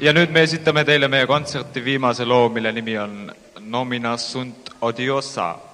ja nüüd me esitame teile meie kontserti viimase loo, mille nimi on Nomina sunt odiosa.